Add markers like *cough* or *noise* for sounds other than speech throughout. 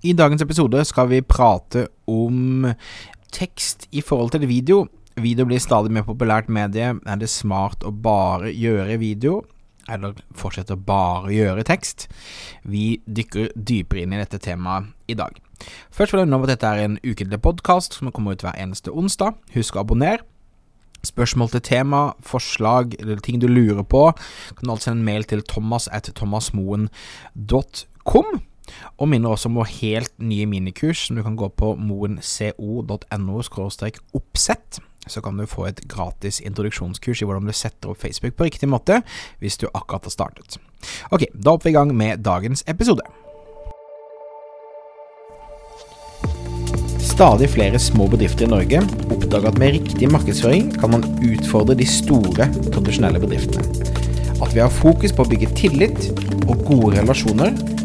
I dagens episode skal vi prate om tekst i forhold til video. Video blir stadig mer populært medie. Er det smart å bare gjøre video, eller fortsette å bare gjøre tekst? Vi dykker dypere inn i dette temaet i dag. Først vil jeg nevne at dette er en ukentlig podkast som kommer ut hver eneste onsdag. Husk å abonnere. Spørsmål til tema, forslag eller ting du lurer på, kan du alltid sende en mail til thomas at thomasmoen.com. Og minner også om vår helt nye minikurs som du kan gå på moenco.no oppsett. Så kan du få et gratis introduksjonskurs i hvordan du setter opp Facebook på riktig måte hvis du akkurat har startet. Ok, da hopper vi i gang med dagens episode. Stadig flere små bedrifter i Norge oppdager at med riktig markedsføring kan man utfordre de store, tradisjonelle bedriftene. At vi har fokus på å bygge tillit og gode relasjoner,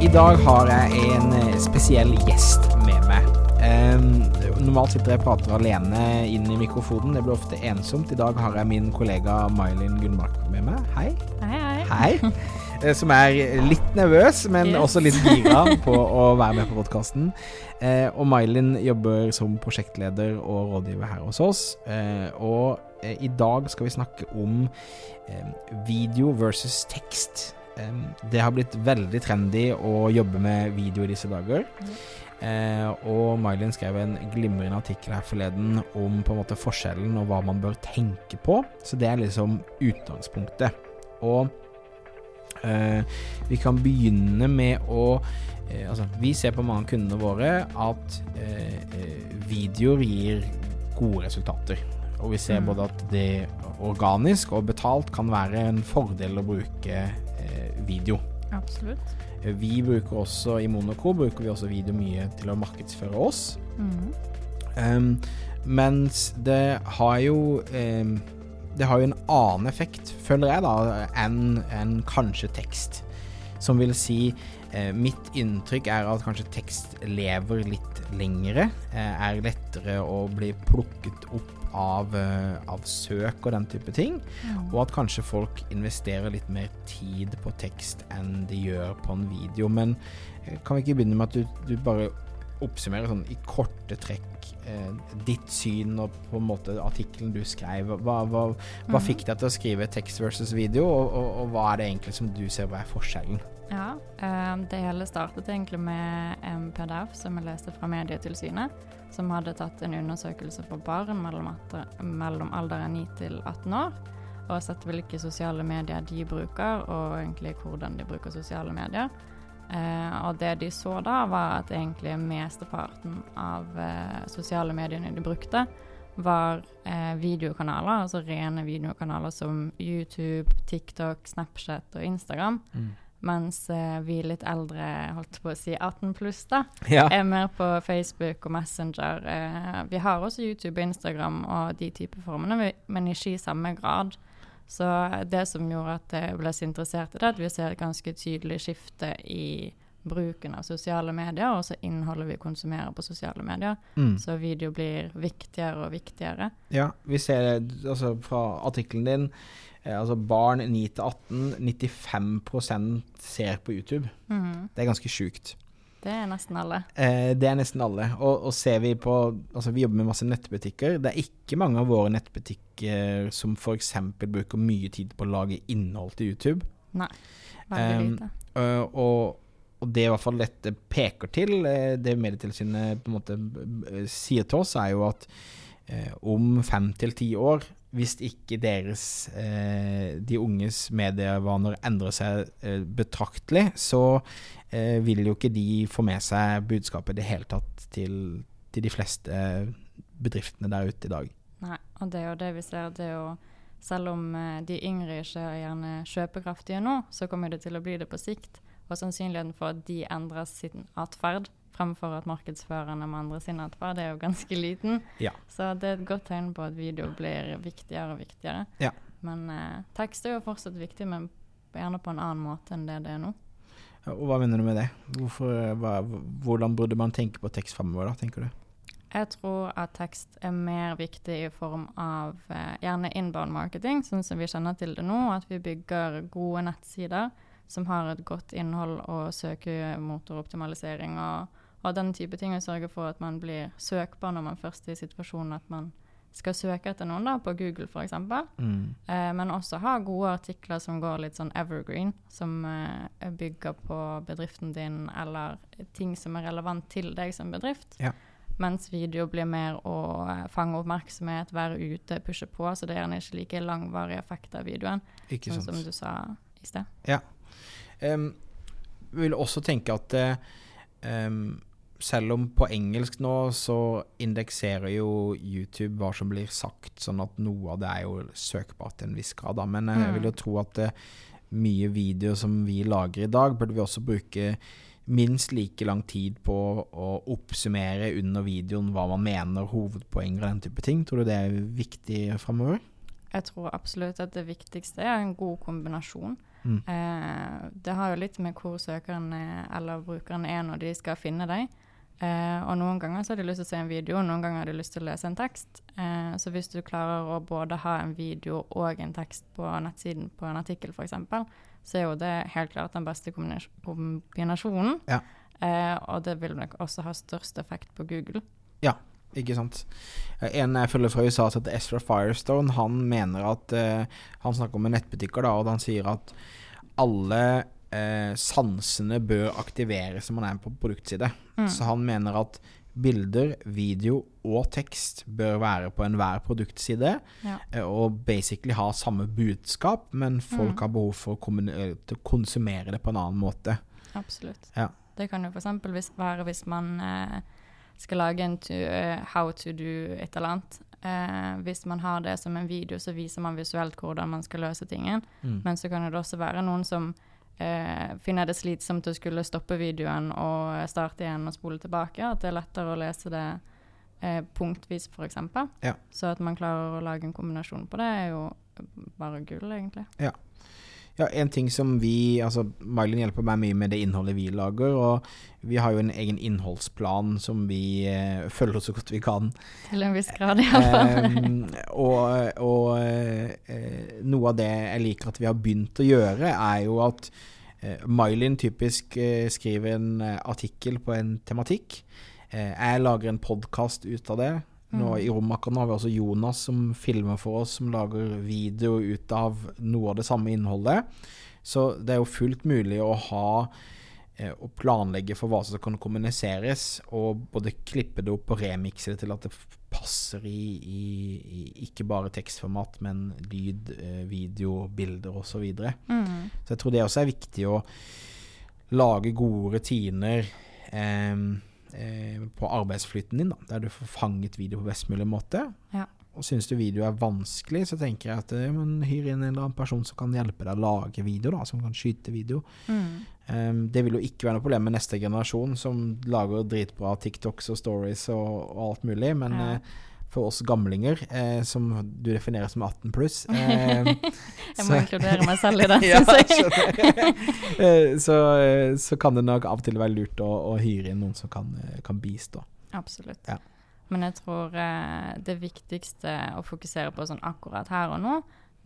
I dag har jeg en eh, spesiell gjest med meg. Um, normalt sitter jeg og prater alene inn i mikrofonen. Det blir ofte ensomt. I dag har jeg min kollega Mylin Gunnmark med meg. Hei. Hei, hei. Hei. Eh, Som er litt nervøs, men Yes. også litt gira på å være med på podkasten. Uh, og Mylin jobber som prosjektleder og rådgiver her hos oss. Uh, og uh, i dag skal vi snakke om eh, video versus tekst. Det har blitt veldig trendy å jobbe med video i disse dager. Eh, og Mylin skrev en glimrende artikkel her forleden om på en måte forskjellen og hva man bør tenke på. Så det er liksom utgangspunktet. Og eh, vi kan begynne med å eh, Altså, vi ser på mange av kundene våre at eh, eh, videoer gir gode resultater. Og vi ser Mm. både at det organisk og betalt kan være en fordel å bruke video. Absolutt. Eh, Vi bruker også i Monaco bruker vi også video mye til å markedsføre oss. Mm. Um, mens det har jo um, Det har jo en annen effekt, føler jeg, da, enn en kanskje tekst. Som vil si eh, Mitt inntrykk er at kanskje tekst lever litt lengre. Eh, er lettere å bli plukket opp av, eh, av søk og den type ting. Mm. Og at kanskje folk investerer litt mer tid på tekst enn de gjør på en video. Men eh, kan vi ikke begynne med at du, du bare oppsummerer sånn i korte trekk eh, ditt syn og på en måte artikkelen du skrev. Hva, hva, hva mm. fikk deg til å skrive tekst versus video, og, og, og hva er det egentlig som du ser hva er forskjellen? Ja, eh, det hele startet egentlig med en PDF som jeg leste fra Medietilsynet, som hadde tatt en undersøkelse på barn mellom, alderen 9 til 18 år, og sett hvilke sosiale medier de bruker, og egentlig hvordan de bruker sosiale medier. Eh, og det de så da, var at egentlig mesteparten av eh, sosiale mediene de brukte, var eh, videokanaler, altså rene videokanaler som YouTube, TikTok, Snapchat og Instagram. Mens eh, vi litt eldre, holdt på å si 18 pluss, da, Ja. er mer på Facebook og Messenger. Eh, vi har også YouTube og Instagram og de type formene, men ikke i samme grad. Så det som gjorde at jeg ble så interessert i det, at vi ser et ganske tydelig skifte i bruken av sosiale medier, og så innholdet vi konsumerer på sosiale medier. Mm. Så video blir viktigere og viktigere. Ja, vi ser det altså fra artikkelen din. Eh, altså barn 9 til 18, 95% ser på YouTube. Mm. Det er ganske sjukt. Det er nesten alle. Eh, det er nesten alle. Og, og ser vi på Altså, vi jobber med masse nettbutikker. Det er ikke mange av våre nettbutikker som f.eks. bruker mye tid på å lage innhold til YouTube. Nei. Veldig lite. Eh, og, og det i hvert fall dette peker til, eh, det Medietilsynet på en måte sier til oss, er jo at eh, om fem til ti år, hvis ikke deres eh, de unges medievaner endrer seg eh, betraktelig, så eh, vil jo ikke de få med seg budskapet i det hele tatt til, til de fleste bedriftene der ute i dag. Nei, og det er jo det vi ser. Det er jo, selv om de yngre ikke er gjerne kjøpekraftige nå, så kommer det til å bli det på sikt. Og sannsynligheten for at de endrer sin atferd fremfor at markedsførerne må andre sin atferd, er jo ganske liten. Ja. Så det er et godt tegn på at video blir viktigere og viktigere. Ja. Men eh, tekst er jo fortsatt viktig, men gjerne på en annen måte enn det det er nå. Ja, Og hva mener du med det? Hvorfor, hva, hvordan burde man tenke på tekst fremover, da, tenker du? Jeg tror at tekst er mer viktig i form av eh, gjerne inbound marketing, sånn som vi kjenner til det nå. At vi bygger gode nettsider som har et godt innhold og søkemotoroptimalisering og, og den type ting. å sørge for at man blir søkbar når man først er i situasjonen at man skal søke etter noen, da, på Google f.eks. Mm. Eh, men også ha gode artikler som går litt sånn evergreen, som eh, bygger på bedriften din, eller ting som er relevant til deg som bedrift. Ja. Mens video blir mer å eh, fange oppmerksomhet, være ute, pushe på. Så det er gjerne ikke like langvarig effekt av videoen, Ikke sånn sant. som du sa i sted. Em, jeg vil også tenke at em, selv om på engelsk nå så indekserer jo YouTube hva som blir sagt, sånn at noe av det er jo søkbart til en viss grad. Da. Men eh, jeg vil jo tro at det, mye video som vi lager i dag, burde vi også bruke minst like lang tid på å oppsummere under videoen hva man mener, hovedpoenger og den type ting. Tror du det er viktig framover? Jeg tror absolutt at det viktigste er en god kombinasjon. Mm. Eh, det har jo litt med hvor søkeren er, eller brukeren er når de skal finne deg. Eh, og noen ganger så har de lyst til å se en video, noen ganger har de lyst til å lese en tekst. Eh, så hvis du klarer å både ha en video og en tekst på nettsiden på en artikkel f.eks., så er jo det helt klart den beste kombinasjonen. Ja. Eh, og det vil nok også ha størst effekt på Google. Ja, Ikke sant. En jeg følger fra USA heter Ezra Firestone, han mener at Han snakker om nettbutikker, da, og han sier at alle eh, sansene bør aktiveres når man er på produktside. Mm. Så han mener at bilder, video og tekst bør være på enhver produktside, Ja. eh, og basically ha samme budskap, men folk Mm. har behov for å, eh, konsumere det på en annen måte. Absolutt. Ja. Det kan jo f.eks. Være hvis man eh, skal lage en to, uh, how to do et eller annet. Eh, hvis man har det som en video, så viser man visuelt hvordan man skal løse tingen. Mm. Men så kan det også være noen som eh, finner det slitsomt å skulle stoppe videoen og starte igjen og spole tilbake. At det er lettere å lese det eh, punktvis, f.eks. Ja. Så at man klarer å lage en kombinasjon på det, er jo bare gull, egentlig. Ja, en ting som vi Altså, Mylin hjelper meg mye med det innholdet vi lager, og vi har jo en egen innholdsplan som vi eh, følger så godt vi kan. Til en viss grad, iallfall. Em, og og eh, noe av det jeg liker at vi har begynt å gjøre, er jo at eh, Mylin typisk eh, skriver en eh, artikkel på en tematikk. Eh, jeg lager en podkast ut av det. Nå Mm. I Romakkeren har vi også Jonas som filmer for oss, som lager video ut av noe av det samme innholdet. Så det er jo fullt mulig å ha eh, å planlegge for hva som kan kommuniseres, og både klippe det opp og remikse det til at det passer i, i, i ikke bare tekstformat, men lyd, eh, video, bilder osv. Så, videre. Mm. så jeg tror det også er viktig å lage gode rutiner eh, på arbeidsflytten din, da, der du får fanget video på best mulig måte. Ja. Og syns du video er vanskelig, så tenker jeg at eh, men hyr inn en eller annen person som kan hjelpe deg å lage video, da, som kan skyte video. Mm. Um, det vil jo ikke være noe problem med neste generasjon, som lager dritbra TikToks og stories og, og alt mulig, men Ja. eh, for oss gamlinger, eh, som du definerer som 18 pluss *laughs* eh, Jeg må inkludere meg selv i det, *laughs* ja. *laughs* Eh, så, eh, så kan det nok av og til være lurt å, å hyre inn noen som kan, eh, kan bistå. Absolutt. Ja. Men jeg tror det viktigste å fokusere på sånn akkurat her og nå,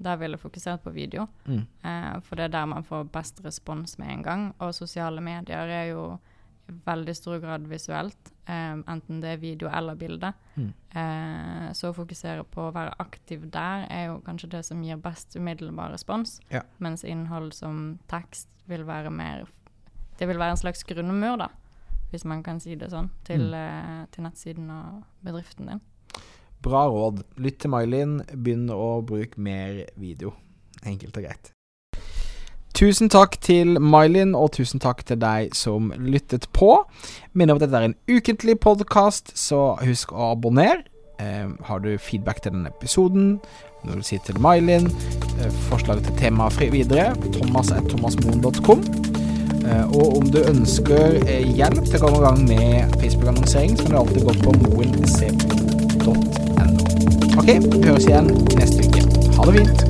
der ville jeg fokusert på video. Mm. Eh, for det er der man får best respons med en gang. Og sosiale medier er jo veldig stor grad visuelt, um, enten det er video eller bilde. Mm. Uh, så å fokusere på å være aktiv der er jo kanskje det som gir best umiddelbar respons. Ja. Mens innhold som tekst vil være mer Det vil være en slags grunnmur, da, hvis man kan si det sånn, til, Mm. uh, til nettsiden og bedriften din. Bra råd. Lytt til Mylin. Begynn å bruke mer video. Enkelt og greit. Tusen takk til Mylin, og tusen takk til deg som lyttet på. Minner om at dette er en ukentlig podkast, så husk å abonnere. Eh, har du feedback til denne episoden, noe du sier til Mylin, eh, forslag til tema fri videre, thomas.thomasmoen.com. Eh, og om du ønsker eh, hjelp til å komme i gang med Facebook-annonsering, så kan du alltid gå på moen.no. Ok, vi høres igjen neste uke. Ha det fint!